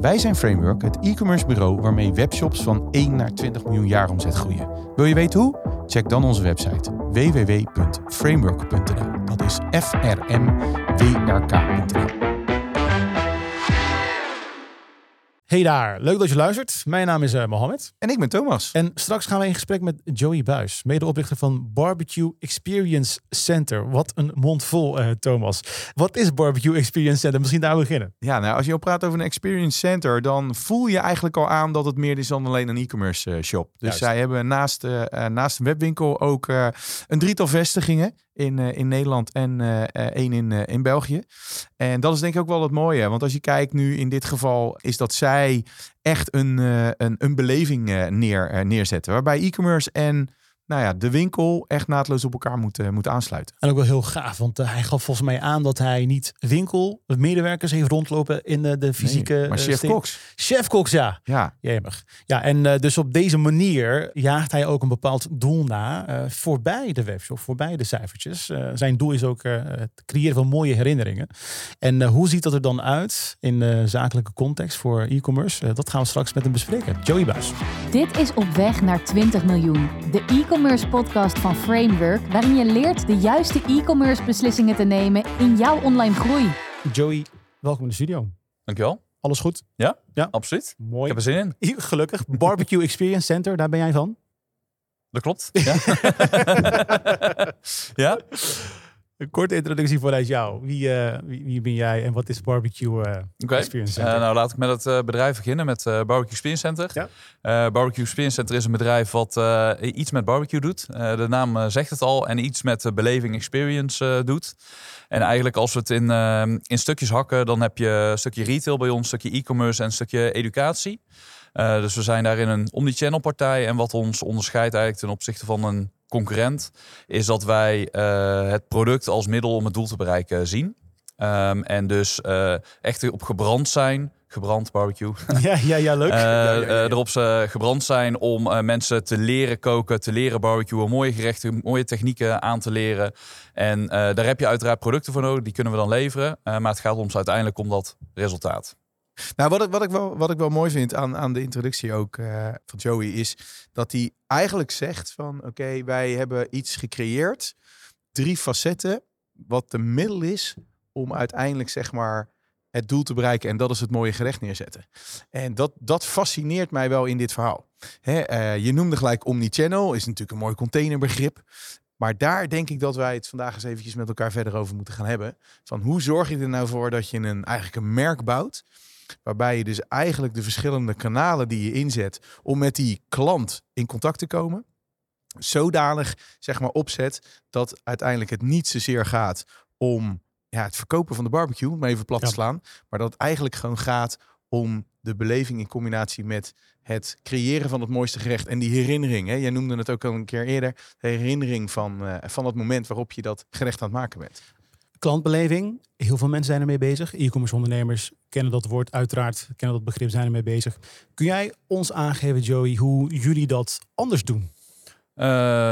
Wij zijn Framework, het e-commerce bureau waarmee webshops van 1 naar 20 miljoen jaar omzet groeien. Wil je weten hoe? Check dan onze website www.framework.nl. Dat is f r m w r k.nl. Hey daar, leuk dat je luistert. Mijn naam is uh, Mohammed. En ik ben Thomas. En straks gaan we in gesprek met Joey Buis, medeoprichter van Barbecue Experience Center. Wat een mond vol, uh, Thomas. Wat is Barbecue Experience Center? Misschien daar beginnen. Ja, nou, als je al praat over een Experience Center, dan voel je eigenlijk al aan dat het meer is dan alleen een e-commerce uh, shop. Dus Juist. zij hebben naast, naast een webwinkel ook een drietal vestigingen in, uh, in Nederland en uh, één in, in België. En dat is denk ik ook wel het mooie. Want als je kijkt nu in dit geval, is dat zij echt een, een, een beleving neer, neerzetten. Waarbij e-commerce en nou ja, de winkel echt naadloos op elkaar moet, moet aansluiten. En ook wel heel gaaf, want hij gaf volgens mij aan dat hij niet winkel, medewerkers heeft rondlopen in de, de fysieke... Nee, maar chef Cox. Chef Cox, ja. Ja. Jemig. Ja, en uh, dus op deze manier jaagt hij ook een bepaald doel na uh, voorbij de webshop, voorbij de cijfertjes. Uh, zijn doel is ook het creëren van mooie herinneringen. En hoe ziet dat er dan uit in de zakelijke context voor e-commerce? dat gaan we straks met hem bespreken. Joey Buis. Dit is Op weg naar 20 miljoen. De e-commerce podcast van Framework, waarin je leert de juiste e-commerce beslissingen te nemen in jouw online groei. Joey, welkom in de studio. Dankjewel. Alles goed? Ja, ja. absoluut. Mooi. Ik heb er zin in. Gelukkig. Barbecue Experience Center, daar ben jij van? Dat klopt. Ja. ja. Een korte introductie vanuit jou. Wie, uh, wie, wie, ben jij en wat is Barbecue uh, okay. Experience Center? Uh, nou, laat ik met het bedrijf beginnen, met Barbecue Experience Center. Ja. barbecue Experience Center is een bedrijf wat iets met barbecue doet. de naam zegt het al. En iets met beleving experience doet. En eigenlijk als we het in, in stukjes hakken, dan heb je een stukje retail bij ons, een stukje e-commerce en een stukje educatie. Dus we zijn daarin een omnichannel partij. En wat ons onderscheidt eigenlijk ten opzichte van een concurrent, is dat wij uh, het product als middel om het doel te bereiken zien. Um, en dus uh, echt op gebrand zijn. Gebrand barbecue. Ja, ja, ja leuk. ja, ja, ja. erop ze gebrand zijn om mensen te leren koken, te leren barbecuen, mooie gerechten, mooie technieken aan te leren. En daar heb je uiteraard producten voor nodig, die kunnen we dan leveren. maar het gaat ons uiteindelijk om dat resultaat. Nou, wat ik, wat ik, wel, wat ik wel mooi vind aan, aan de introductie ook uh, van Joey is dat hij eigenlijk zegt van oké, wij hebben iets gecreëerd, drie facetten, wat de middel is om uiteindelijk zeg maar het doel te bereiken en dat is het mooie gerecht neerzetten. En dat, dat fascineert mij wel in dit verhaal. Hè, uh, je noemde gelijk omnichannel, is natuurlijk een mooi containerbegrip. Maar daar denk ik dat wij het vandaag eens eventjes met elkaar verder over moeten gaan hebben. Van hoe zorg je er nou voor dat je een, eigenlijk een merk bouwt Waarbij je dus eigenlijk de verschillende kanalen die je inzet om met die klant in contact te komen, zodanig zeg maar opzet dat uiteindelijk het niet zozeer gaat om ja, het verkopen van de barbecue, om even plat te Ja. slaan, maar dat het eigenlijk gewoon gaat om de beleving in combinatie met het creëren van het mooiste gerecht en die herinnering. Hè? Jij noemde het ook al een keer eerder, de herinnering van, eh, van het moment waarop je dat gerecht aan het maken bent. Klantbeleving. Heel veel mensen zijn ermee bezig. E-commerce ondernemers kennen dat woord uiteraard, kennen dat begrip, zijn ermee bezig. Kun jij ons aangeven, Joey, hoe jullie dat anders doen? Uh,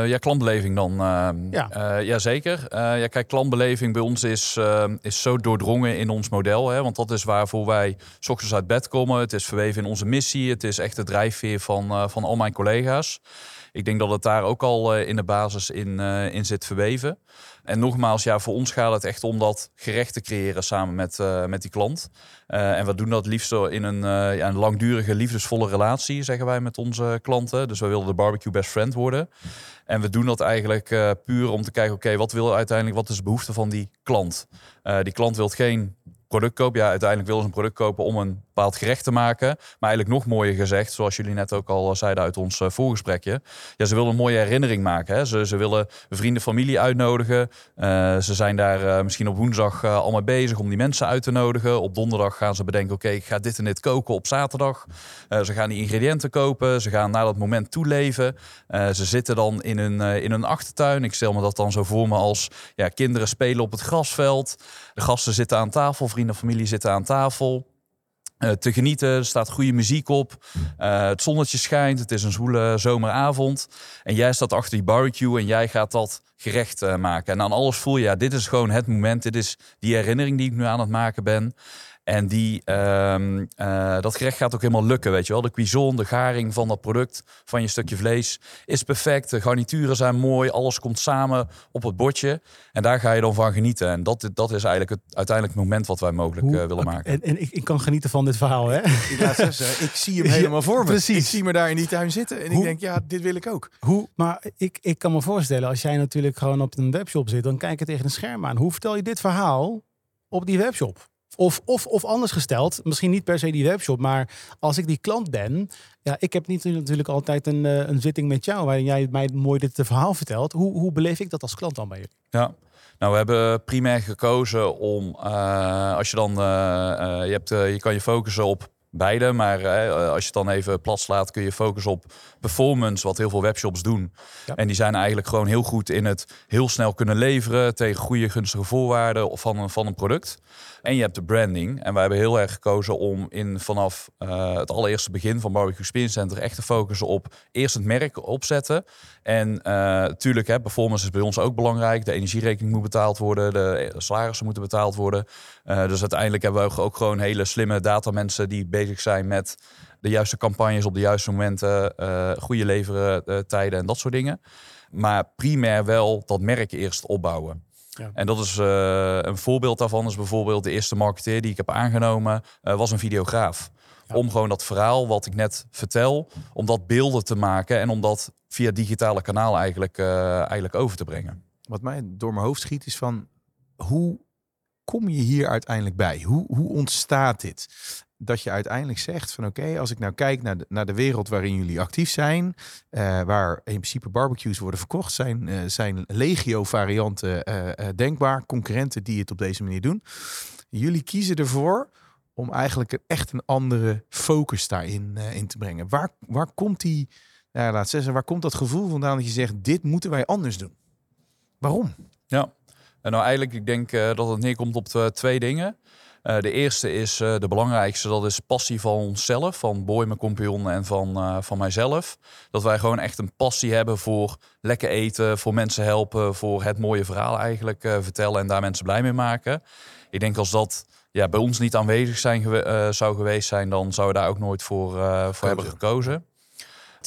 ja, klantbeleving dan. Uh, Ja. uh, jazeker. Ja, kijk, klantbeleving bij ons is, is zo doordrongen in ons model. Hè, want dat is waarvoor wij s ochtends uit bed komen. Het is verweven in onze missie. Het is echt de drijfveer van, van al mijn collega's. Ik denk dat het daar ook al uh, in de basis in, uh, in zit verweven. En nogmaals, ja, voor ons gaat het echt om dat gerecht te creëren samen met, uh, met die klant. En we doen dat liefst in een, ja, een langdurige, liefdesvolle relatie, zeggen wij met onze klanten. Dus we willen de barbecue best friend worden. En we doen dat eigenlijk puur om te kijken, oké, wat wil uiteindelijk, wat is de behoefte van die klant? Die klant wil geen product koop. Ja, uiteindelijk willen ze een product kopen om een bepaald gerecht te maken. Maar eigenlijk nog mooier gezegd, zoals jullie net ook al zeiden uit ons uh, voorgesprekje. Ja, ze willen een mooie herinnering maken. Hè. Ze, ze willen vrienden, familie uitnodigen. Uh, ze zijn daar uh, misschien op woensdag al mee bezig om die mensen uit te nodigen. Op donderdag gaan ze bedenken, oké, ik ga dit en dit koken op zaterdag. ze gaan die ingrediënten kopen. Ze gaan naar dat moment toeleven. ze zitten dan in hun, in hun achtertuin. Ik stel me dat dan zo voor me als ja, kinderen spelen op het grasveld. De gasten zitten aan tafel, vrienden en familie zitten aan tafel. Uh, te genieten, er staat goede muziek op. Uh, het zonnetje schijnt, het is een zwoele zomeravond. En jij staat achter die barbecue en jij gaat dat gerecht uh, maken. En aan alles voel je, ja, dit is gewoon het moment. Dit is die herinnering die ik nu aan het maken ben. En die, uh, uh, dat gerecht gaat ook helemaal lukken, weet je wel. De cuisson, de garing van dat product, van je stukje vlees, is perfect. De garnituren zijn mooi, alles komt samen op het bordje. En daar ga je dan van genieten. En dat, dat is eigenlijk het uiteindelijk moment wat wij mogelijk uh, willen maken. En, en ik, ik, kan genieten van dit verhaal, hè? ik zie hem helemaal voor me. Precies. Ik zie me daar in die tuin zitten en Hoe? ik denk, ja, dit wil ik ook. Hoe? Maar ik, ik kan me voorstellen, als jij natuurlijk gewoon op een webshop zit, dan kijk je tegen een scherm aan. Hoe vertel je dit verhaal op die webshop? Of, of, of anders gesteld, misschien niet per se die webshop, maar als ik die klant ben, ja, ik heb niet natuurlijk altijd een, eh, een zitting met jou waarin jij mij mooi dit verhaal vertelt. Hoe, hoe beleef ik dat als klant dan bij jullie? Ja, nou, we hebben primair gekozen om, uh, als je dan, uh, je, hebt, je kan je focussen op beide. Maar als je het dan even plat slaat, kun je focussen op performance, wat heel veel webshops doen. Ja. En die zijn eigenlijk gewoon heel goed in het heel snel kunnen leveren tegen goede gunstige voorwaarden van een, van een product. En je hebt de branding. En wij hebben heel erg gekozen om in vanaf uh, het allereerste begin van Barbecue Experience Center echt te focussen op eerst het merk opzetten. En uh, natuurlijk, hè, performance is bij ons ook belangrijk. De energierekening moet betaald worden, de salarissen moeten betaald worden. Uh, dus uiteindelijk hebben we ook gewoon hele slimme datamensen die bezig zijn met de juiste campagnes op de juiste momenten, goede leveren tijden en dat soort dingen. Maar primair wel dat merk eerst opbouwen. Ja. En dat is uh, een voorbeeld daarvan is bijvoorbeeld de eerste marketeer die ik heb aangenomen, uh, was een videograaf. Ja. Om gewoon dat verhaal wat ik net vertel, om dat beelden te maken en om dat via digitale kanaal eigenlijk, uh, eigenlijk over te brengen. Wat mij door mijn hoofd schiet is van hoe kom je hier uiteindelijk bij? Hoe, hoe ontstaat dit? dat je uiteindelijk zegt van oké, als ik nou kijk naar de, naar de wereld waarin jullie actief zijn, uh, waar in principe barbecues worden verkocht, zijn, uh, zijn legio varianten uh, denkbaar, concurrenten die het op deze manier doen. Jullie kiezen ervoor om eigenlijk echt een andere focus daarin in te brengen. Waar, waar komt die, nou, laat zeggen, waar komt dat gevoel vandaan dat je zegt, dit moeten wij anders doen? Waarom? Ja, en nou eigenlijk, ik denk dat het neerkomt op twee dingen. Uh, de eerste is uh, de belangrijkste, dat is passie van onszelf, van Boy, mijn compagnon en van, uh, van mijzelf. Dat wij gewoon echt een passie hebben voor lekker eten, voor mensen helpen, voor het mooie verhaal eigenlijk vertellen en daar mensen blij mee maken. Ik denk als dat ja, bij ons niet aanwezig zijn, zou geweest zijn, dan zouden we daar ook nooit voor, voor hebben gekozen.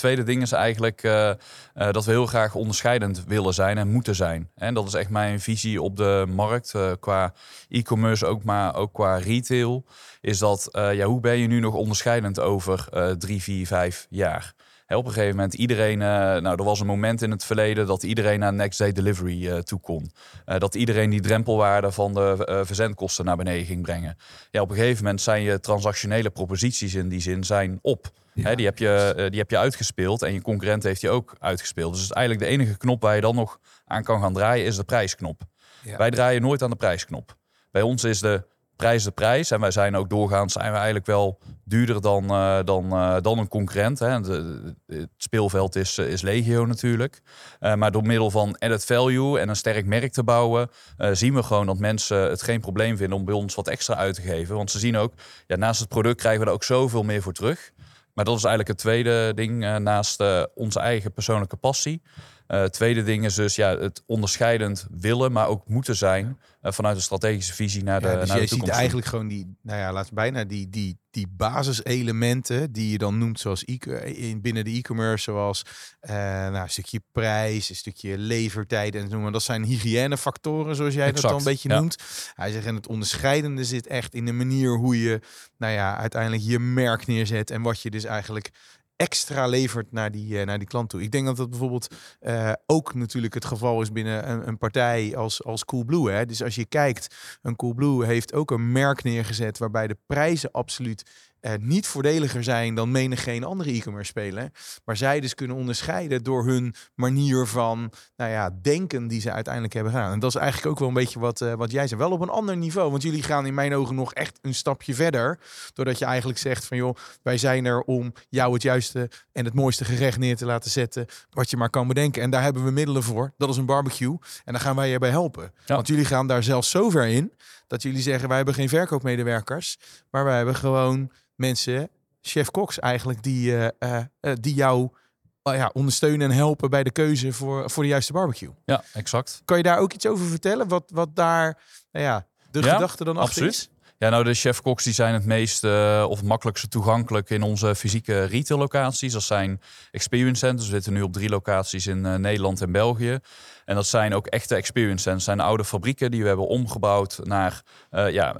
Tweede ding is eigenlijk uh, uh, dat we heel graag onderscheidend willen zijn en moeten zijn. En dat is echt mijn visie op de markt uh, qua e-commerce, ook maar ook qua retail. Is dat ja, hoe ben je nu nog onderscheidend over drie, vier, vijf jaar? op een gegeven moment iedereen, nou er was een moment in het verleden dat iedereen naar next day delivery uh, toe kon. Dat iedereen die drempelwaarde van de verzendkosten naar beneden ging brengen. Ja, op een gegeven moment zijn je transactionele proposities in die zin zijn op. Ja. die, heb je, die heb je uitgespeeld en je concurrent heeft die ook uitgespeeld. Dus eigenlijk de enige knop waar je dan nog aan kan gaan draaien is de prijsknop. Ja. Wij draaien nooit aan de prijsknop. Bij ons is de prijs de prijs. En wij zijn ook doorgaans zijn we eigenlijk wel duurder dan, uh, dan, uh, dan een concurrent. Hè. het speelveld is, uh, is legio natuurlijk. maar door middel van added value en een sterk merk te bouwen, zien we gewoon dat mensen het geen probleem vinden om bij ons wat extra uit te geven. Want ze zien ook, ja, naast het product krijgen we er ook zoveel meer voor terug. Maar dat is eigenlijk het tweede ding naast onze eigen persoonlijke passie. Uh, tweede ding is dus ja, het onderscheidend willen, maar ook moeten zijn uh, vanuit een strategische visie naar de, ja, dus naar de toekomst. Je ziet eigenlijk gewoon die, nou ja, laat bijna die, die, die basiselementen die je dan noemt zoals e in, binnen de e-commerce, zoals uh, nou, een stukje prijs, een stukje levertijd en noemen. Dat zijn hygiënefactoren, zoals jij dat dan een beetje noemt. Hij zegt en het onderscheidende zit echt in de manier hoe je, nou ja, uiteindelijk je merk neerzet en wat je dus eigenlijk extra levert naar die, eh, naar die klant toe. Ik denk dat dat bijvoorbeeld eh, ook natuurlijk het geval is binnen een, een partij als, als Coolblue. Hè? Dus als je kijkt, een Coolblue heeft ook een merk neergezet waarbij de prijzen absoluut eh, niet voordeliger zijn dan menig geen andere e-commerce speler. Maar zij dus kunnen onderscheiden door hun manier van nou ja, denken die ze uiteindelijk hebben gedaan. En dat is eigenlijk ook wel een beetje wat, eh, wat jij zei. Wel op een ander niveau. Want jullie gaan in mijn ogen nog echt een stapje verder. Doordat je eigenlijk zegt van joh, wij zijn er om jou het juiste en het mooiste gerecht neer te laten zetten. Wat je maar kan bedenken. En daar hebben we middelen voor. Dat is een barbecue. En daar gaan wij je bij helpen. Ja. Want jullie gaan daar zelfs zo ver in dat jullie zeggen wij hebben geen verkoopmedewerkers. Maar wij hebben gewoon mensen, chef Cox eigenlijk, die, eh, eh, eh, die jou ja, ondersteunen en helpen bij de keuze voor, voor de juiste barbecue. Ja, exact. Kan je daar ook iets over vertellen? Wat, wat daar nou ja, de Ja, gedachte dan achter Absoluut. is? Ja, nou de chef-koks die zijn het meest eh, of het makkelijkste toegankelijk in onze fysieke retail locaties. Dat zijn experience centers. We zitten nu op drie locaties in eh, Nederland en België. En dat zijn ook echte experience centers. Dat zijn oude fabrieken die we hebben omgebouwd naar, eh ja,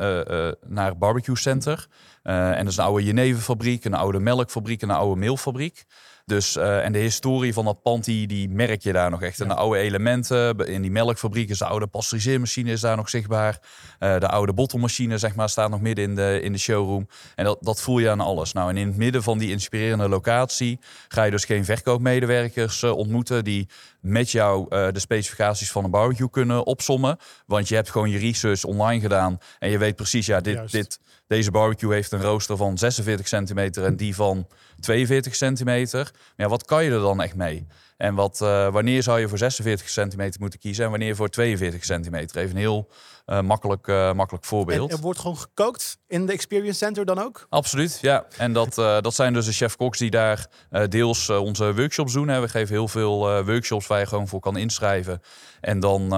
naar barbecue center. En dat is een oude jeneverfabriek, een oude melkfabriek en een oude meelfabriek. Dus, eh, en de historie van dat pand, die, die merk je daar nog echt. En de oude elementen, in die melkfabriek is de oude pasteuriseermachine is daar nog zichtbaar. Eh, de oude bottelmachine, zeg maar, staat nog midden in de, in de showroom. En dat, dat voel je aan alles. Nou, en in het midden van die inspirerende locatie ga je dus geen verkoopmedewerkers eh, ontmoeten die met jou de specificaties van een barbecue kunnen opsommen. Want je hebt gewoon je research online gedaan en je weet precies, ja, dit, Juist. dit, deze barbecue heeft een rooster van 46 centimeter en die van 42 centimeter. Maar ja, wat kan je er dan echt mee? En wat, eh, wanneer zou je voor 46 centimeter moeten kiezen en wanneer voor 42 centimeter? Even een heel eh, makkelijk, eh, makkelijk En voorbeeld. er wordt gewoon gekookt in de Experience Center dan ook? Absoluut, ja. En dat, dat zijn dus de chef-koks die daar deels onze workshops doen. Hè. We geven heel veel workshops waar je gewoon voor kan inschrijven. En dan,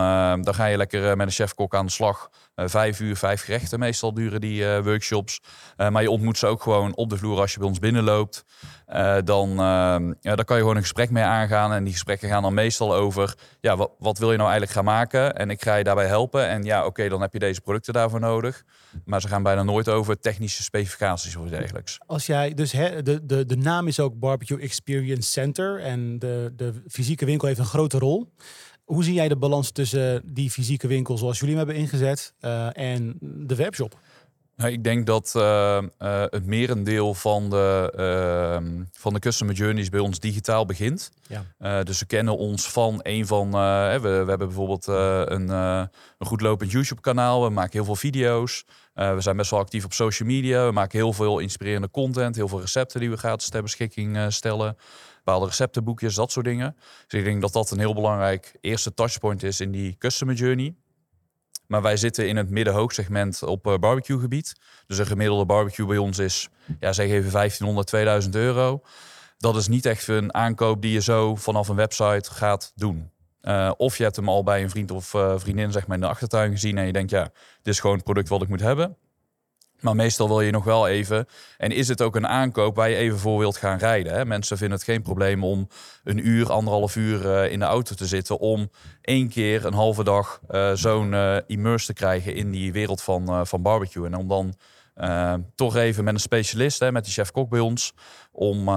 dan ga je lekker met een chef-kok aan de slag. Eh, vijf uur, vijf gerechten meestal duren die eh, workshops. Eh, maar je ontmoet ze ook gewoon op de vloer als je bij ons binnenloopt. Dan, eh, ja, dan kan je gewoon een gesprek mee aangaan. En die gesprekken gaan dan meestal over... Ja, wat, wat wil je nou eigenlijk gaan maken? En ik ga je daarbij helpen. En ja, oké, dan heb je deze producten daarvoor nodig. Maar ze gaan bijna nooit over technische specificaties of iets dergelijks. Als jij dus de, de, de naam is ook Barbecue Experience Center en de, de fysieke winkel heeft een grote rol. Hoe zie jij de balans tussen die fysieke winkel zoals jullie hem hebben ingezet eh, en de webshop? Nou, ik denk dat eh, eh, het merendeel van de, ehm, van de customer journeys bij ons digitaal begint. Ja. Eh, dus ze kennen ons van een van. we, we hebben bijvoorbeeld een, een goed lopend YouTube-kanaal. We maken heel veel video's. We zijn best wel actief op social media. We maken heel veel inspirerende content. Heel veel recepten die we gratis ter beschikking stellen. Bepaalde receptenboekjes, dat soort dingen. Dus ik denk dat dat een heel belangrijk eerste touchpoint is in die customer journey. Maar wij zitten in het midden-hoogsegment op eh, barbecue-gebied. Dus een gemiddelde barbecue bij ons is, ja, zeg even 1500, 2000 euro. Dat is niet echt een aankoop die je zo vanaf een website gaat doen. Eh, of je hebt hem al bij een vriend of eh, vriendin zeg maar, in de achtertuin gezien en je denkt, ja, dit is gewoon het product wat ik moet hebben. Maar meestal wil je nog wel even. En is het ook een aankoop waar je even voor wilt gaan rijden? Hè? Mensen vinden het geen probleem om een uur, anderhalf uur eh, in de auto te zitten. Om één keer een halve dag eh, zo'n eh immerse te krijgen in die wereld van, van barbecue. En om dan toch even met een specialist, hè, met de chef-kok bij ons, om,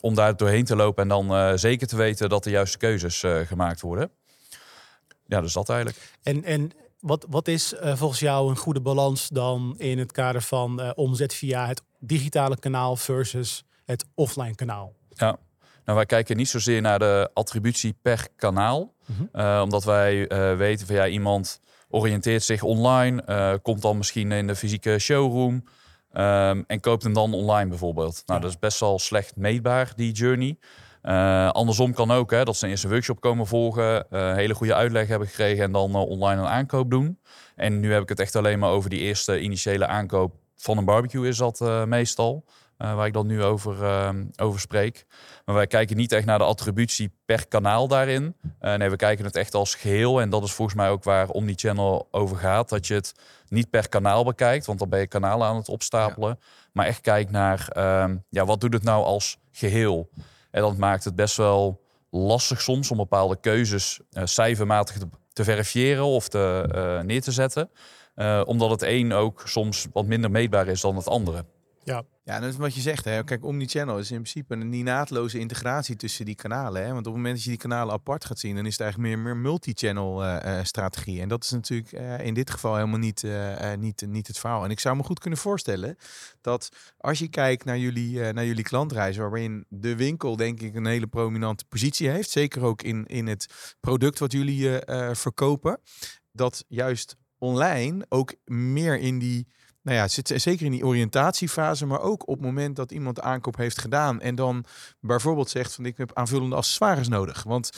om daar doorheen te lopen en dan zeker te weten dat de juiste keuzes gemaakt worden. Ja, dus dat eigenlijk. En, en wat, wat is eh, volgens jou een goede balans dan in het kader van eh, omzet via het digitale kanaal versus het offline kanaal? Ja, nou wij kijken niet zozeer naar de attributie per kanaal. Mhm. Eh, omdat wij weten van ja, iemand oriënteert zich online, komt dan misschien in de fysieke showroom ehm, en koopt hem dan online bijvoorbeeld. Nou, Ja. dat is best wel slecht meetbaar, die journey. Eh, andersom kan ook, hè, dat ze een eerste workshop komen volgen, een hele goede uitleg hebben gekregen en dan eh, online een aankoop doen. En nu heb ik het echt alleen maar over die eerste initiële aankoop van een barbecue is dat meestal. waar ik dan nu over, over spreek. Maar wij kijken niet echt naar de attributie per kanaal daarin. Nee, we kijken het echt als geheel. En dat is volgens mij ook waar Omnichannel over gaat. Dat je het niet per kanaal bekijkt, want dan ben je kanalen aan het opstapelen. Maar echt kijkt naar, ehm, ja, wat doet het nou als geheel? En dat maakt het best wel lastig soms om bepaalde keuzes eh, cijfermatig te, verifiëren of te, eh, neer te zetten. Eh, omdat het een ook soms wat minder meetbaar is dan het andere. Ja, en dat is wat je zegt. Hè. Kijk, Omnichannel is in principe een niet naadloze integratie tussen die kanalen. Hè. Want op het moment dat je die kanalen apart gaat zien, dan is het eigenlijk meer, meer multi-channel eh, eh, strategie. En dat is natuurlijk eh, in dit geval helemaal niet, niet, niet het verhaal. En ik zou me goed kunnen voorstellen dat als je kijkt naar jullie, naar jullie klantreizen, waarin de winkel denk ik een hele prominente positie heeft, zeker ook in, in het product wat jullie verkopen, dat juist online ook meer in die nou ja, zit zeker in die oriëntatiefase, maar ook op het moment dat iemand de aankoop heeft gedaan en dan bijvoorbeeld zegt van ik heb aanvullende accessoires nodig. Want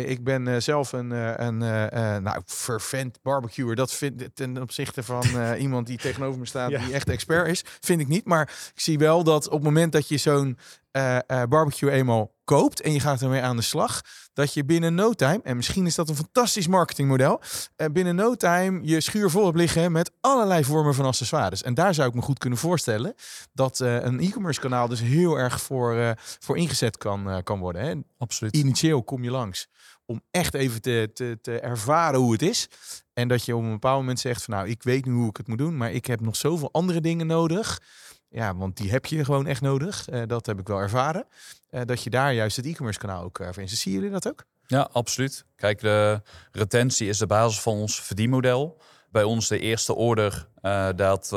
ik ben eh, zelf een, eh, een eh, eh, nou, fervent barbecuer. Dat vind ik ten opzichte van eh, iemand die tegenover me staat, Ja. die echt expert is, vind ik niet. Maar ik zie wel dat op het moment dat je zo'n eh, eh, barbecue eenmaal koopt en je gaat ermee aan de slag, dat je binnen no time, en misschien is dat een fantastisch marketingmodel, eh, binnen no time je schuur vol hebt liggen met allerlei vormen van accessoires. En daar zou ik me goed kunnen voorstellen dat eh, een e-commerce kanaal dus heel erg voor, eh, voor ingezet kan, eh, kan worden. Hè. Absoluut. Initieel kom je langs om echt even te, te, te ervaren hoe het is. En dat je op een bepaald moment zegt van nou, ik weet nu hoe ik het moet doen, maar ik heb nog zoveel andere dingen nodig. Ja, want die heb je gewoon echt nodig. Eh, dat heb ik wel ervaren. Eh, dat je daar juist het e-commerce kanaal ook uh, inzet. Zien jullie dat ook? Ja, absoluut. Kijk, de retentie is de basis van ons verdienmodel. Bij ons de eerste order, dat...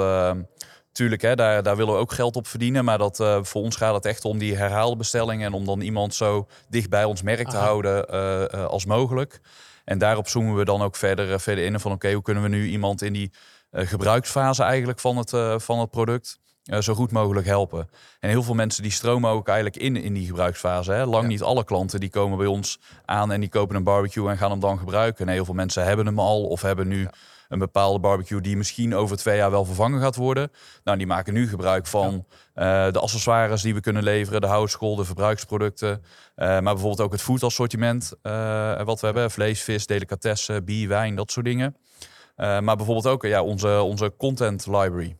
Tuurlijk, hè, daar, daar willen we ook geld op verdienen. Maar dat, uh, voor ons gaat het echt om die herhaalde bestellingen. En om dan iemand zo dicht bij ons merk te houden uh, als mogelijk. En daarop zoomen we dan ook verder, verder in. Van oké, okay, hoe kunnen we nu iemand in die gebruiksfase eigenlijk van het, van het product... Uh, zo goed mogelijk helpen. En heel veel mensen die stromen ook eigenlijk in in die gebruiksfase. Hè. Lang ja. niet alle klanten die komen bij ons aan en die kopen een barbecue en gaan hem dan gebruiken. Nee, heel veel mensen hebben hem al of hebben nu ja. Een bepaalde barbecue die misschien over twee jaar wel vervangen gaat worden. Nou, die maken nu gebruik van ja. uh, de accessoires die we kunnen leveren, de houtskool, de verbruiksproducten. Uh, maar bijvoorbeeld ook het foodassortiment wat we hebben. Vlees, vis, delicatessen, bier, wijn, dat soort dingen. maar bijvoorbeeld ook ja, onze, onze content library.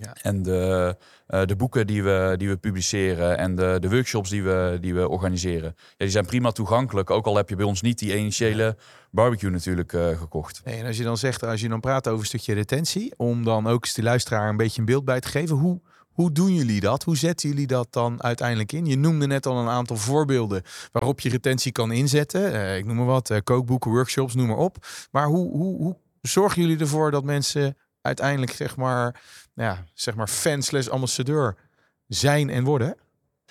Ja. En de, uh, de boeken die we, die we publiceren en de, de workshops die we, die we organiseren. Ja, die zijn prima toegankelijk. Ook al heb je bij ons niet die initiële barbecue natuurlijk uh, gekocht. Nee, en als je dan zegt, als je dan praat over een stukje retentie, om dan ook eens de luisteraar een beetje een beeld bij te geven. Hoe, hoe doen jullie dat? Hoe zetten jullie dat dan uiteindelijk in? Je noemde net al een aantal voorbeelden waarop je retentie kan inzetten. Uh, ik noem maar wat, kookboeken, workshops, noem maar op. Maar hoe, hoe, hoe zorgen jullie ervoor dat mensen uiteindelijk zeg maar, ja, zeg maar fan slash ambassadeur zijn en worden?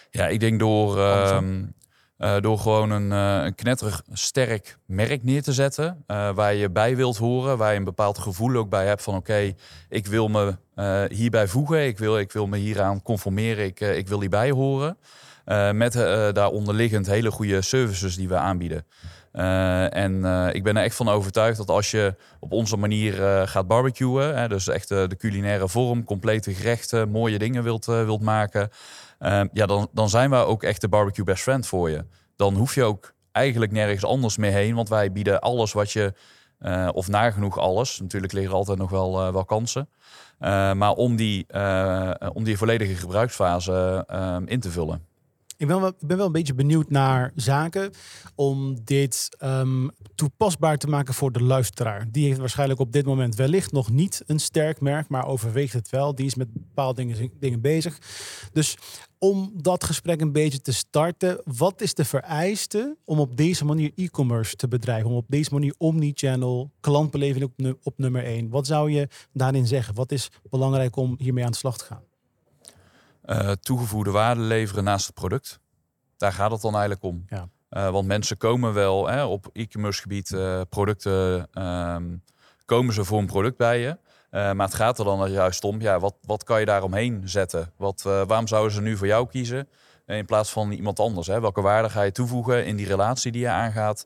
Ja, ik denk door, uh, uh, door gewoon een, uh, een knetterig sterk merk neer te zetten. Uh, waar je bij wilt horen, waar je een bepaald gevoel ook bij hebt van oké, okay, ik wil me hierbij voegen, ik wil, ik wil me hieraan conformeren, ik, ik wil hierbij horen. met daaronder liggend hele goede services die we aanbieden. Uh, en uh, ik ben er echt van overtuigd dat als je op onze manier uh, gaat barbecuen, hè, dus echt de culinaire vorm, complete gerechten, mooie dingen wilt, wilt maken, ja, dan, dan zijn wij ook echt de barbecue best friend voor je. Dan hoef je ook eigenlijk nergens anders meer heen, want wij bieden alles wat je, of nagenoeg alles, natuurlijk liggen er altijd nog wel, wel kansen, maar om die, om die volledige gebruiksfase in te vullen. Ik ben, wel, ben wel een beetje benieuwd naar zaken om dit um, toepasbaar te maken voor de luisteraar. Die heeft waarschijnlijk op dit moment wellicht nog niet een sterk merk, maar overweegt het wel. Die is met bepaalde dingen, dingen bezig. Dus om dat gesprek een beetje te starten, wat is de vereiste om op deze manier e-commerce te bedrijven? Om op deze manier omnichannel, klantbeleving op, op nummer 1. Wat zou je daarin zeggen? Wat is belangrijk om hiermee aan de slag te gaan? Uh, toegevoegde waarde leveren naast het product. Daar gaat het dan eigenlijk om. Ja. Uh, want mensen komen wel hè, op e-commerce gebied, uh, producten, um, komen ze voor een product bij je. maar het gaat er dan juist om, ja, wat, wat kan je daaromheen zetten? Wat, waarom zouden ze nu voor jou kiezen in plaats van iemand anders? Hè? Welke waarde ga je toevoegen in die relatie die je aangaat?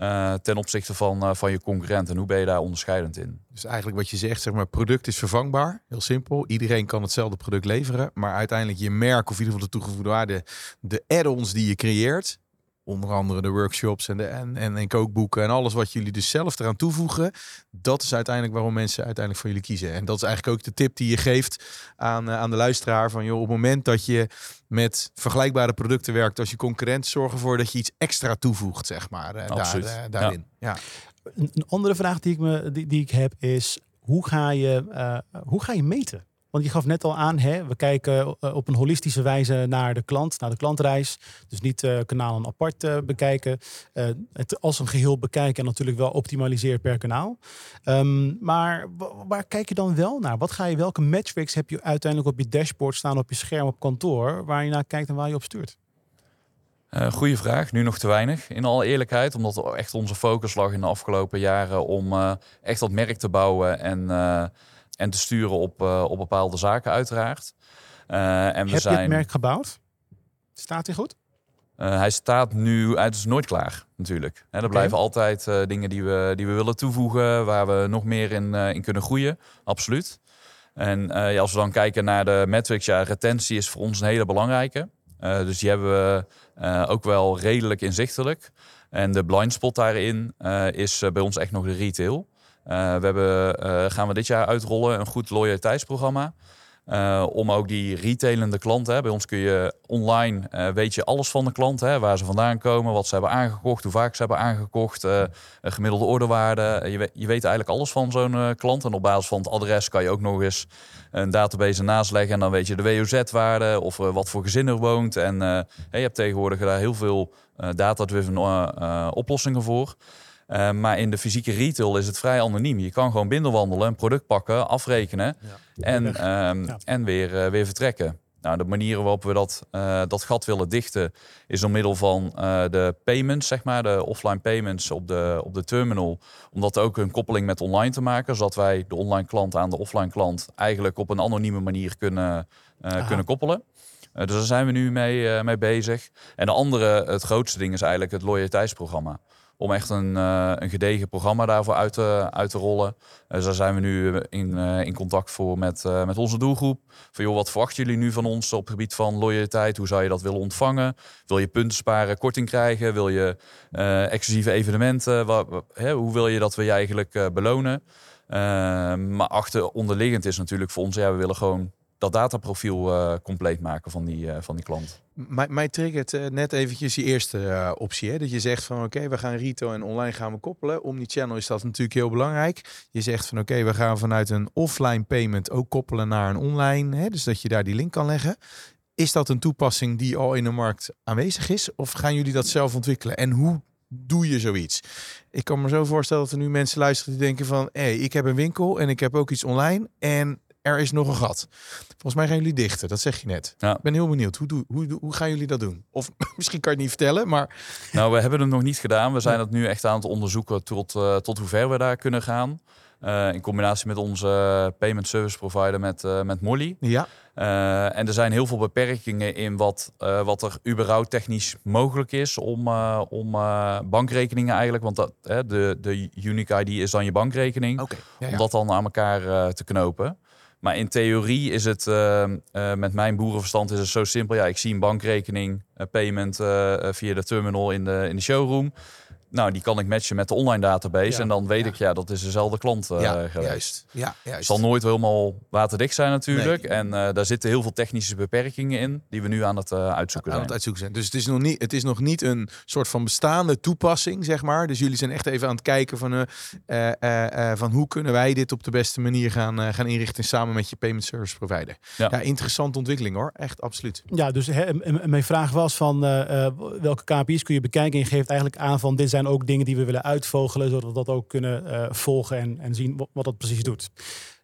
Uh, ten opzichte van, uh, van je concurrent. En hoe ben je daar onderscheidend in? Dus eigenlijk wat je zegt, zeg maar, product is vervangbaar. Heel simpel. Iedereen kan hetzelfde product leveren. Maar uiteindelijk je merk, of in ieder geval de toegevoegde waarde, de add-ons die je creëert. Onder andere de workshops en, de, en, en, en kookboeken en alles wat jullie dus zelf eraan toevoegen. Dat is uiteindelijk waarom mensen uiteindelijk voor jullie kiezen. En dat is eigenlijk ook de tip die je geeft aan, uh, aan de luisteraar. Van joh, op het moment dat je met vergelijkbare producten werkt als je concurrent, zorg ervoor dat je iets extra toevoegt, zeg maar. Uh, daar, uh, daarin. Ja. ja. Een andere vraag die ik, me, die, die ik heb is, hoe ga je, hoe ga je meten? Want je gaf net al aan, hè, we kijken eh, op een holistische wijze naar de klant, naar de klantreis. Dus niet uh, kanalen apart uh, bekijken. het als een geheel bekijken en natuurlijk wel optimaliseren per kanaal. Um, maar waar kijk je dan wel naar? Wat ga je, welke metrics heb je uiteindelijk op je dashboard staan op je scherm op kantoor, waar je naar kijkt en waar je op stuurt? Uh, goeie vraag. Nu nog te weinig, in alle eerlijkheid. Omdat echt onze focus lag in de afgelopen jaren om echt dat merk te bouwen en, en te sturen op, op bepaalde zaken, uiteraard. en we Heb zijn... je het merk gebouwd? Staat hij goed? hij staat nu, het is nooit klaar natuurlijk. Hè, er okay. blijven altijd dingen die we, die we willen toevoegen, waar we nog meer in, in kunnen groeien. Absoluut. En ja, als we dan kijken naar de metrics, ja, retentie is voor ons een hele belangrijke. Dus die hebben we ook wel redelijk inzichtelijk. En de blind spot daarin is bij ons echt nog de retail. We hebben, gaan we dit jaar uitrollen een goed loyaliteitsprogramma. Uh, om ook die retailende klanten. Hè. Bij ons kun je online weet je alles van de klant. Waar ze vandaan komen, wat ze hebben aangekocht, hoe vaak ze hebben aangekocht, gemiddelde orderwaarde. Je, je weet eigenlijk alles van zo'n klant. En op basis van het adres kan je ook nog eens een database naast leggen. En dan weet je de WOZ-waarde of wat voor gezin er woont. En je hebt tegenwoordig daar heel veel data-driven oplossingen voor. Uh, maar in de fysieke retail is het vrij anoniem. Je kan gewoon binnenwandelen, een product pakken, afrekenen en, um, en weer, uh, weer vertrekken. Nou, de manieren waarop we dat, uh, dat gat willen dichten is door middel van de payments, zeg maar, de offline payments op de, op de terminal. Om dat ook een koppeling met online te maken, zodat wij de online klant aan de offline klant eigenlijk op een anonieme manier kunnen, kunnen koppelen. dus daar zijn we nu mee, mee bezig. En de andere, het grootste ding is eigenlijk het loyaliteitsprogramma om echt een, uh, een gedegen programma daarvoor uit te, uit te rollen. Dus daar zijn we nu in, uh, in contact voor met, met onze doelgroep. Van joh, wat verwachten jullie nu van ons op het gebied van loyaliteit? Hoe zou je dat willen ontvangen? Wil je punten sparen, korting krijgen? Wil je exclusieve evenementen? Hè, hoe wil je dat we je eigenlijk belonen? maar achter onderliggend is natuurlijk voor ons, ja, we willen gewoon dat dataprofiel uh, compleet maken van die, uh, van die klant. Mij, mij triggert uh, net eventjes die eerste optie. Hè? Dat je zegt van oké, we gaan retail en online gaan we koppelen. Om die channel is dat natuurlijk heel belangrijk. Je zegt van oké, we gaan vanuit een offline payment ook koppelen naar een online. Hè? Dus dat je daar die link kan leggen. Is dat een toepassing die al in de markt aanwezig is? Of gaan jullie dat zelf ontwikkelen? En hoe doe je zoiets? Ik kan me zo voorstellen dat er nu mensen luisteren die denken van... hé, hey, ik heb een winkel en ik heb ook iets online... en er is nog een gat. Volgens mij gaan jullie dichten, dat zeg je net. Ja. Ik ben heel benieuwd, hoe, hoe, hoe gaan jullie dat doen? Of misschien kan je het niet vertellen, maar... Nou, we hebben het nog niet gedaan. We zijn het nu echt aan het onderzoeken tot, uh, tot hoe ver we daar kunnen gaan. Uh, in combinatie met onze payment service provider met, uh, met Molly. Ja. Uh, en er zijn heel veel beperkingen in wat, wat er überhaupt technisch mogelijk is om, om bankrekeningen eigenlijk. Want dat, de, de unique ID is dan je bankrekening. Okay. Ja, ja. Om dat dan aan elkaar te knopen. Maar in theorie is het, uh, uh, met mijn boerenverstand is het zo simpel. Ja, ik zie een bankrekening, uh, payment via de terminal in de, in de showroom. Nou, die kan ik matchen met de online database. en dan weet ik, ja, dat is dezelfde klant uh, ja, geweest. Juist. Ja, juist. Zal nooit helemaal waterdicht zijn natuurlijk. En uh, daar zitten heel veel technische beperkingen in die we nu aan het uh, uitzoeken zijn. Aan het uitzoeken zijn. Dus het is, nog niet, het is nog niet een soort van bestaande toepassing, zeg maar. Dus jullie zijn echt even aan het kijken van, van hoe kunnen wij dit op de beste manier gaan, gaan inrichten samen met je payment service provider. Ja, ja interessante ontwikkeling hoor. Echt absoluut. Ja, dus hè, mijn vraag was van welke KPI's kun je bekijken en je geeft eigenlijk aan van dit zijn ook dingen die we willen uitvogelen, zodat we dat ook kunnen uh, volgen en, en zien wat, dat precies doet.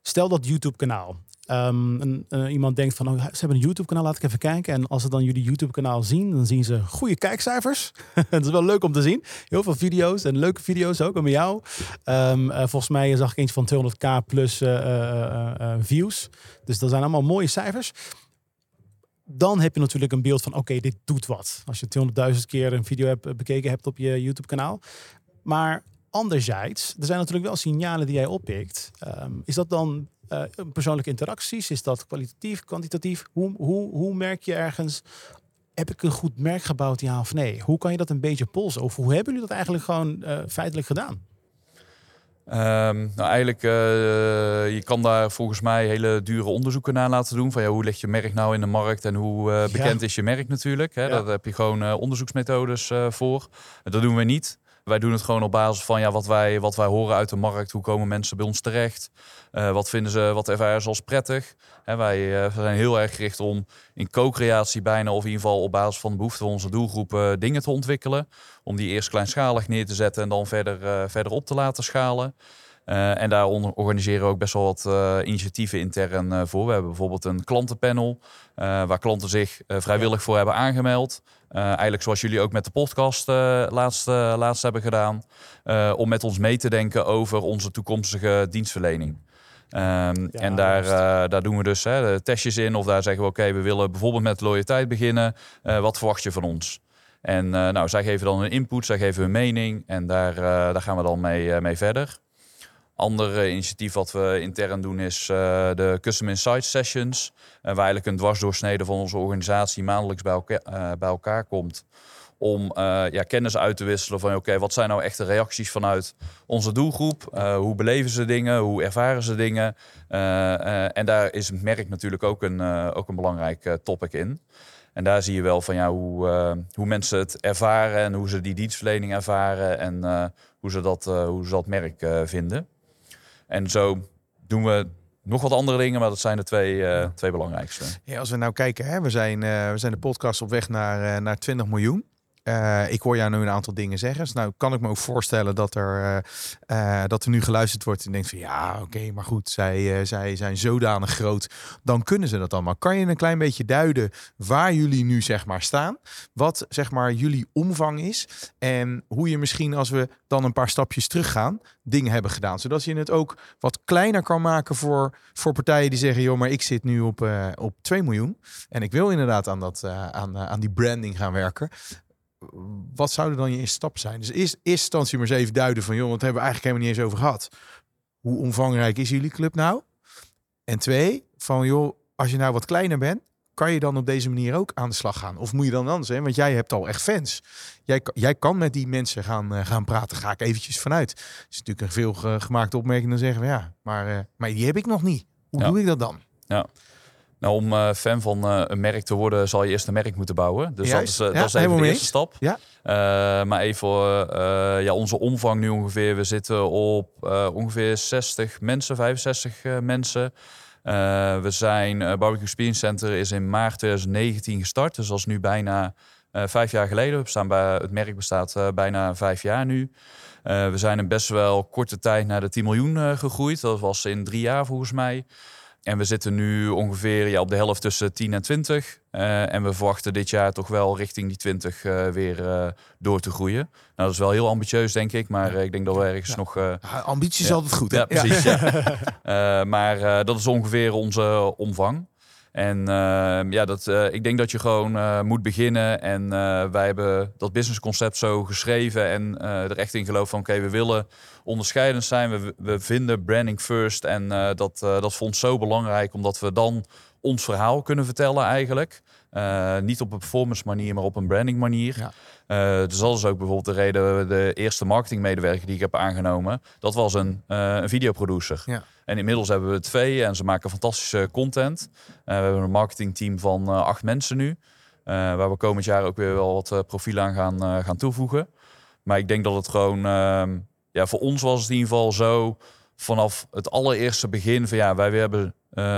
Stel dat YouTube-kanaal. Um, een, uh, iemand denkt van, oh, ze hebben een YouTube-kanaal, laat ik even kijken. En als ze dan jullie YouTube-kanaal zien, dan zien ze goede kijkcijfers. Het is wel leuk om te zien. Heel veel video's en leuke video's ook, met jou. Um, uh, volgens mij zag ik eens van 200k plus views. Dus dat zijn allemaal mooie cijfers dan heb je natuurlijk een beeld van oké, dit doet wat. Als je 200.000 keer een video hebt, eh, bekeken hebt op je YouTube kanaal. Maar anderzijds, er zijn natuurlijk wel signalen die jij oppikt. Um, is dat dan uh, persoonlijke interacties? Is dat kwalitatief, kwantitatief? Hoe, hoe, hoe merk je ergens, heb ik een goed merk gebouwd, ja of nee? Hoe kan je dat een beetje polsen? Of hoe hebben jullie dat eigenlijk gewoon uh, feitelijk gedaan? Um, nou, eigenlijk, uh, je kan daar volgens mij hele dure onderzoeken naar laten doen. Van ja, hoe ligt je merk nou in de markt en hoe uh, bekend ja. is je merk natuurlijk. Hè? Ja. Daar heb je gewoon uh, onderzoeksmethodes voor. Dat doen we niet. Wij doen het gewoon op basis van ja, wat, wij, wat wij horen uit de markt. Hoe komen mensen bij ons terecht? Uh, wat vinden ze, wat ervaren ze als prettig? Wij uh, zijn heel erg gericht om in co-creatie bijna, of in ieder geval op basis van de behoeften van onze doelgroepen, dingen te ontwikkelen. Om die eerst kleinschalig neer te zetten en dan verder, verder op te laten schalen. En daar organiseren we ook best wel wat initiatieven intern voor. We hebben bijvoorbeeld een klantenpanel waar klanten zich vrijwillig voor hebben aangemeld. Eigenlijk zoals jullie ook met de podcast laatst, laatst hebben gedaan. om met ons mee te denken over onze toekomstige dienstverlening. Um, ja, en daar, daar doen we dus hè, testjes in. Of daar zeggen we oké, we willen bijvoorbeeld met loyaliteit beginnen. wat verwacht je van ons? En nou, zij geven dan een input, zij geven hun mening. En daar, daar gaan we dan mee, mee verder. Ander initiatief wat we intern doen is uh, de Custom Insights Sessions. Uh, waar eigenlijk een dwarsdoorsnede van onze organisatie maandelijks bij elkaar, uh, bij elkaar komt. Om ja, kennis uit te wisselen van oké, wat zijn nou echte reacties vanuit onze doelgroep? hoe beleven ze dingen? Hoe ervaren ze dingen? en daar is het merk natuurlijk ook een, ook een belangrijk topic in. En daar zie je wel van ja, hoe, hoe mensen het ervaren en hoe ze die dienstverlening ervaren en hoe, ze dat, hoe ze dat merk vinden. En zo doen we nog wat andere dingen, maar dat zijn de twee, uh, twee belangrijkste. Ja, als we nou kijken, hè, we, zijn, uh, we zijn de podcast op weg naar, uh, naar 20 miljoen. Uh, ik hoor jou nu een aantal dingen zeggen. Dus nou kan ik me ook voorstellen dat er, uh, dat er nu geluisterd wordt en denkt van ja, oké, maar goed, zij, zij zijn zodanig groot. Dan kunnen ze dat allemaal. Kan je een klein beetje duiden waar jullie nu zeg maar staan? Wat zeg maar jullie omvang is? En hoe je misschien als we dan een paar stapjes teruggaan, dingen hebben gedaan. Zodat je het ook wat kleiner kan maken voor, voor partijen die zeggen, joh, maar ik zit nu op, op 2 miljoen. En ik wil inderdaad aan, dat, aan, aan die branding gaan werken wat zouden dan je eerste stappen zijn? Dus eerst, eerste instantie maar eens even duiden van, joh, wat hebben we eigenlijk helemaal niet eens over gehad. Hoe omvangrijk is jullie club nou? En twee, van joh, als je nou wat kleiner bent, kan je dan op deze manier ook aan de slag gaan? Of moet je dan anders? Hè? Want jij hebt al echt fans. Jij, jij kan met die mensen gaan, uh, gaan praten. Ga ik eventjes vanuit. Het is natuurlijk een veel gemaakte opmerking. Dan zeggen we ja, maar, uh, maar die heb ik nog niet. Hoe ja. doe ik dat dan? Ja. Nou, om uh, fan van uh, een merk te worden, zal je eerst een merk moeten bouwen. Dus Juist. dat is, uh, ja, dat is even de eerste stap. Ja. maar even ja, onze omvang nu ongeveer. We zitten op ongeveer 60 mensen, 65 mensen. we zijn, Barbecue Experience Center is in maart 2019 gestart. Dus dat is nu bijna vijf jaar geleden. We staan bij, het merk bestaat bijna vijf jaar nu. we zijn in best wel korte tijd naar de 10 miljoen gegroeid. Dat was in drie jaar volgens mij. En we zitten nu ongeveer ja, op de helft tussen 10 en 20. Uh, en we verwachten dit jaar toch wel richting die 20 uh, weer uh, door te groeien. Nou, dat is wel heel ambitieus, denk ik. Maar ik denk dat we ergens ja. nog... Ambitie is ja. altijd goed, hè? Ja, precies. Ja. maar dat is ongeveer onze omvang. En uh, ja, dat, uh, ik denk dat je gewoon uh, moet beginnen. En wij hebben dat businessconcept zo geschreven en er echt in geloof van oké, we willen onderscheidend zijn. We, we vinden branding first. En dat, dat vond zo belangrijk, omdat we dan ons verhaal kunnen vertellen eigenlijk. Niet op een performance manier, maar op een branding manier. Ja. Uh, dus dat is ook bijvoorbeeld de reden, de eerste marketingmedewerker die ik heb aangenomen, dat was een, uh, een videoproducer. Ja. En inmiddels hebben we twee en ze maken fantastische content. We hebben een marketingteam van acht mensen nu, waar we komend jaar ook weer wel wat profielen aan gaan, gaan toevoegen. Maar ik denk dat het gewoon, ehm, ja, voor ons was het in ieder geval zo, vanaf het allereerste begin van ja, wij hebben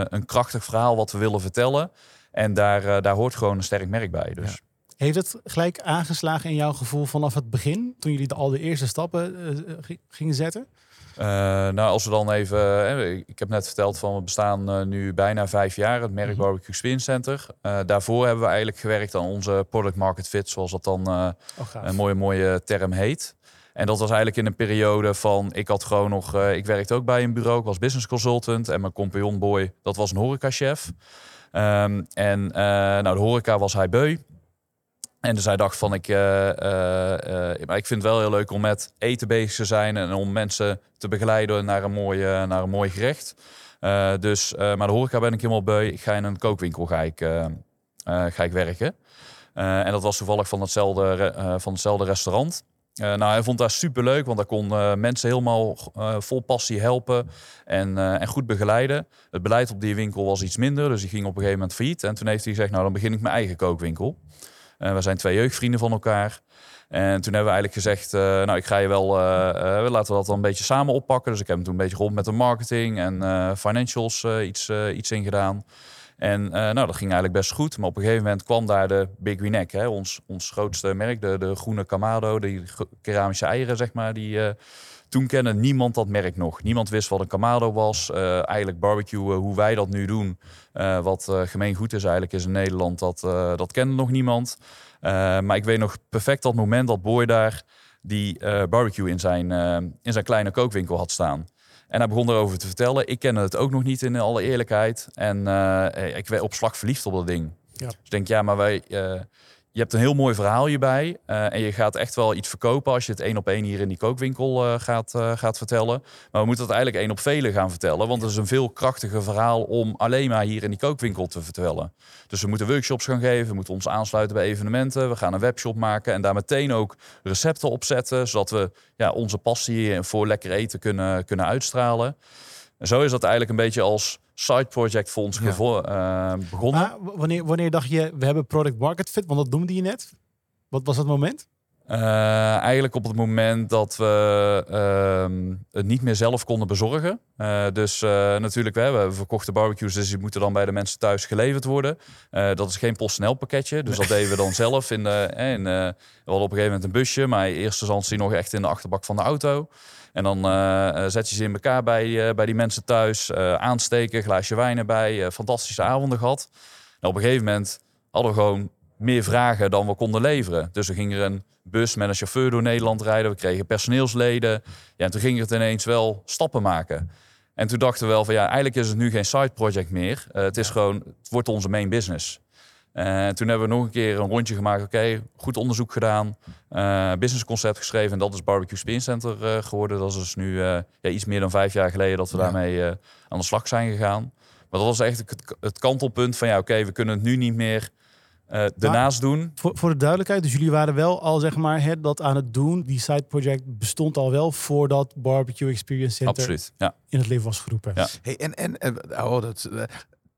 een krachtig verhaal wat we willen vertellen. En daar, daar hoort gewoon een sterk merk bij. Dus. Ja. Heeft het gelijk aangeslagen in jouw gevoel vanaf het begin, toen jullie de, al de eerste stappen uh, gingen zetten? Uh, nou, als we dan even. Uh, ik heb net verteld van we bestaan nu bijna vijf jaar, het merk mm -hmm. Barbecue Spin Center. daarvoor hebben we eigenlijk gewerkt aan onze product market fit, zoals dat dan oh, een mooie, mooie term heet. En dat was eigenlijk in een periode van, ik had gewoon nog, ik werkte ook bij een bureau, ik was business consultant en mijn compagnon boy, dat was een horecachef. Um, en nou, de horeca was hij beu. En dus hij dacht van ik, uh, uh, maar ik vind het wel heel leuk om met eten bezig te zijn en om mensen te begeleiden naar een mooi, naar een mooi gerecht. dus, maar de horeca ben ik helemaal beu. Ik ga in een kookwinkel ga ik, ga ik werken. en dat was toevallig van hetzelfde, van hetzelfde restaurant. Nou, hij vond dat super leuk, want hij kon mensen helemaal vol passie helpen en, en goed begeleiden. Het beleid op die winkel was iets minder, dus die ging op een gegeven moment failliet. En toen heeft hij gezegd, nou dan begin ik mijn eigen kookwinkel. we zijn twee jeugdvrienden van elkaar. En toen hebben we eigenlijk gezegd, nou ik ga je wel, laten we dat dan een beetje samen oppakken. Dus ik heb hem toen een beetje rond met de marketing en financials iets, iets in gedaan. En nou, dat ging eigenlijk best goed. Maar op een gegeven moment kwam daar de Big Green Egg, hè, ons, ons grootste merk, de, de groene Kamado, die keramische eieren, zeg maar, die toen kende niemand dat merk nog. Niemand wist wat een Kamado was. Uh, eigenlijk barbecue, hoe wij dat nu doen, wat gemeengoed is eigenlijk is in Nederland, dat, dat kende nog niemand. maar ik weet nog perfect dat moment dat Boy daar die barbecue in zijn, in zijn kleine kookwinkel had staan. En hij begon erover te vertellen. Ik kende het ook nog niet in alle eerlijkheid. En ik werd op slag verliefd op dat ding. Ja. Dus ik denk, ja, maar wij je hebt een heel mooi verhaal hierbij. Uh, en je gaat echt wel iets verkopen als je het één op één hier in die kookwinkel uh, gaat, uh, gaat vertellen. Maar we moeten het eigenlijk één op vele gaan vertellen. Want het is een veel krachtiger verhaal om alleen maar hier in die kookwinkel te vertellen. Dus we moeten workshops gaan geven. We moeten ons aansluiten bij evenementen. We gaan een webshop maken en daar meteen ook recepten op zetten. Zodat we ja, onze passie voor lekker eten kunnen, kunnen uitstralen. En zo is dat eigenlijk een beetje als side project fonds ja. uh, begonnen. Maar wanneer, wanneer dacht je, we hebben product market fit? Want dat noemde je net. Wat was dat moment? Uh, eigenlijk op het moment dat we uh, het niet meer zelf konden bezorgen. Uh, dus natuurlijk, we hebben verkochte barbecues, dus die moeten dan bij de mensen thuis geleverd worden. dat is geen PostNL pakketje, dus dat deden we dan zelf. In de, in, we hadden op een gegeven moment een busje, maar in eerste instantie nog echt in de achterbak van de auto. En dan uh, zet je ze in elkaar bij, uh, bij die mensen thuis. Uh, aansteken, glaasje wijn erbij. fantastische avonden gehad. En op een gegeven moment hadden we gewoon meer vragen dan we konden leveren. Dus er ging er een bus met een chauffeur door Nederland rijden. We kregen personeelsleden. Ja, en toen ging het ineens wel stappen maken. En toen dachten we wel van ja, eigenlijk is het nu geen side project meer. het is gewoon, het wordt onze main business. Uh, toen hebben we nog een keer een rondje gemaakt. Oké, goed onderzoek gedaan. Uh, businessconcept geschreven. En dat is Barbecue Spin Center uh, geworden. Dat is dus nu ja, iets meer dan vijf jaar geleden dat we daarmee aan de slag zijn gegaan. Maar dat was echt het, het kantelpunt van ja, oké, we kunnen het nu niet meer daarnaast doen. Voor, voor de duidelijkheid, dus jullie waren wel al zeg maar het, dat aan het doen. Die side project bestond al wel voordat Barbecue Experience Center Absoluut, ja. in het leven was geroepen. Ja. Hey, en, en oh, dat,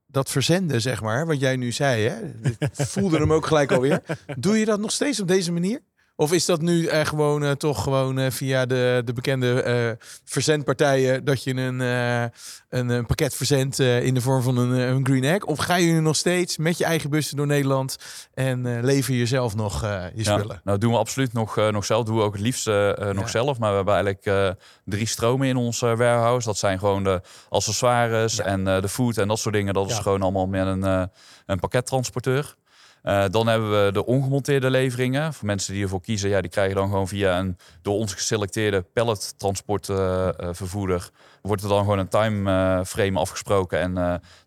dat verzenden, zeg maar, wat jij nu zei, hè? Ik voelde hem ook gelijk alweer. Doe je dat nog steeds op deze manier? Of is dat nu uh, gewoon uh, toch gewoon uh, via de, de bekende verzendpartijen dat je een, een, een, pakket verzendt in de vorm van een, een green egg? Of ga je nu nog steeds met je eigen bussen door Nederland en lever je zelf nog je spullen? Ja, nou doen we absoluut nog, nog zelf. Doen we ook het liefst nog zelf. Maar we hebben eigenlijk drie stromen in ons warehouse. Dat zijn gewoon de accessoires en de food en dat soort dingen. Dat is gewoon allemaal met een, een pakkettransporteur. Uh, dan hebben we de ongemonteerde leveringen. Voor mensen die ervoor kiezen, ja, die krijgen dan gewoon via een door ons geselecteerde pallettransportvervoerder. Uh, uh, wordt er dan gewoon een timeframe afgesproken. En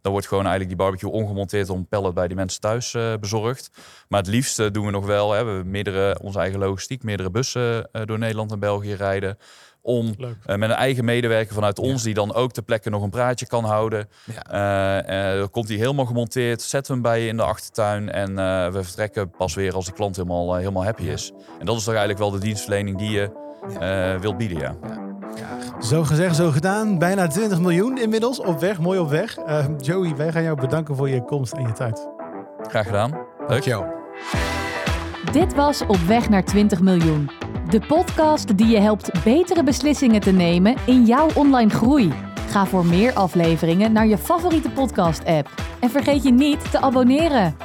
dan wordt gewoon eigenlijk die barbecue ongemonteerd om pallet bij die mensen thuis bezorgd. Maar het liefste doen we nog wel. Hè, we meerdere, onze eigen logistiek, meerdere bussen door Nederland en België rijden om uh, met een eigen medewerker vanuit ons, die dan ook ter plekke nog een praatje kan houden. Ja. Uh, komt hij helemaal gemonteerd, zetten we hem bij je in de achtertuin en we vertrekken pas weer als de klant helemaal, helemaal happy is. En dat is toch eigenlijk wel de dienstverlening die je wilt bieden, ja. ja. Zo gezegd, zo gedaan. Bijna 20 miljoen inmiddels op weg, mooi op weg. Joey, wij gaan jou bedanken voor je komst en je tijd. Graag gedaan. Leuk. jou. Dit was Op weg naar 20 miljoen. De podcast die je helpt betere beslissingen te nemen in jouw online groei. Ga voor meer afleveringen naar je favoriete podcast-app. En vergeet je niet te abonneren.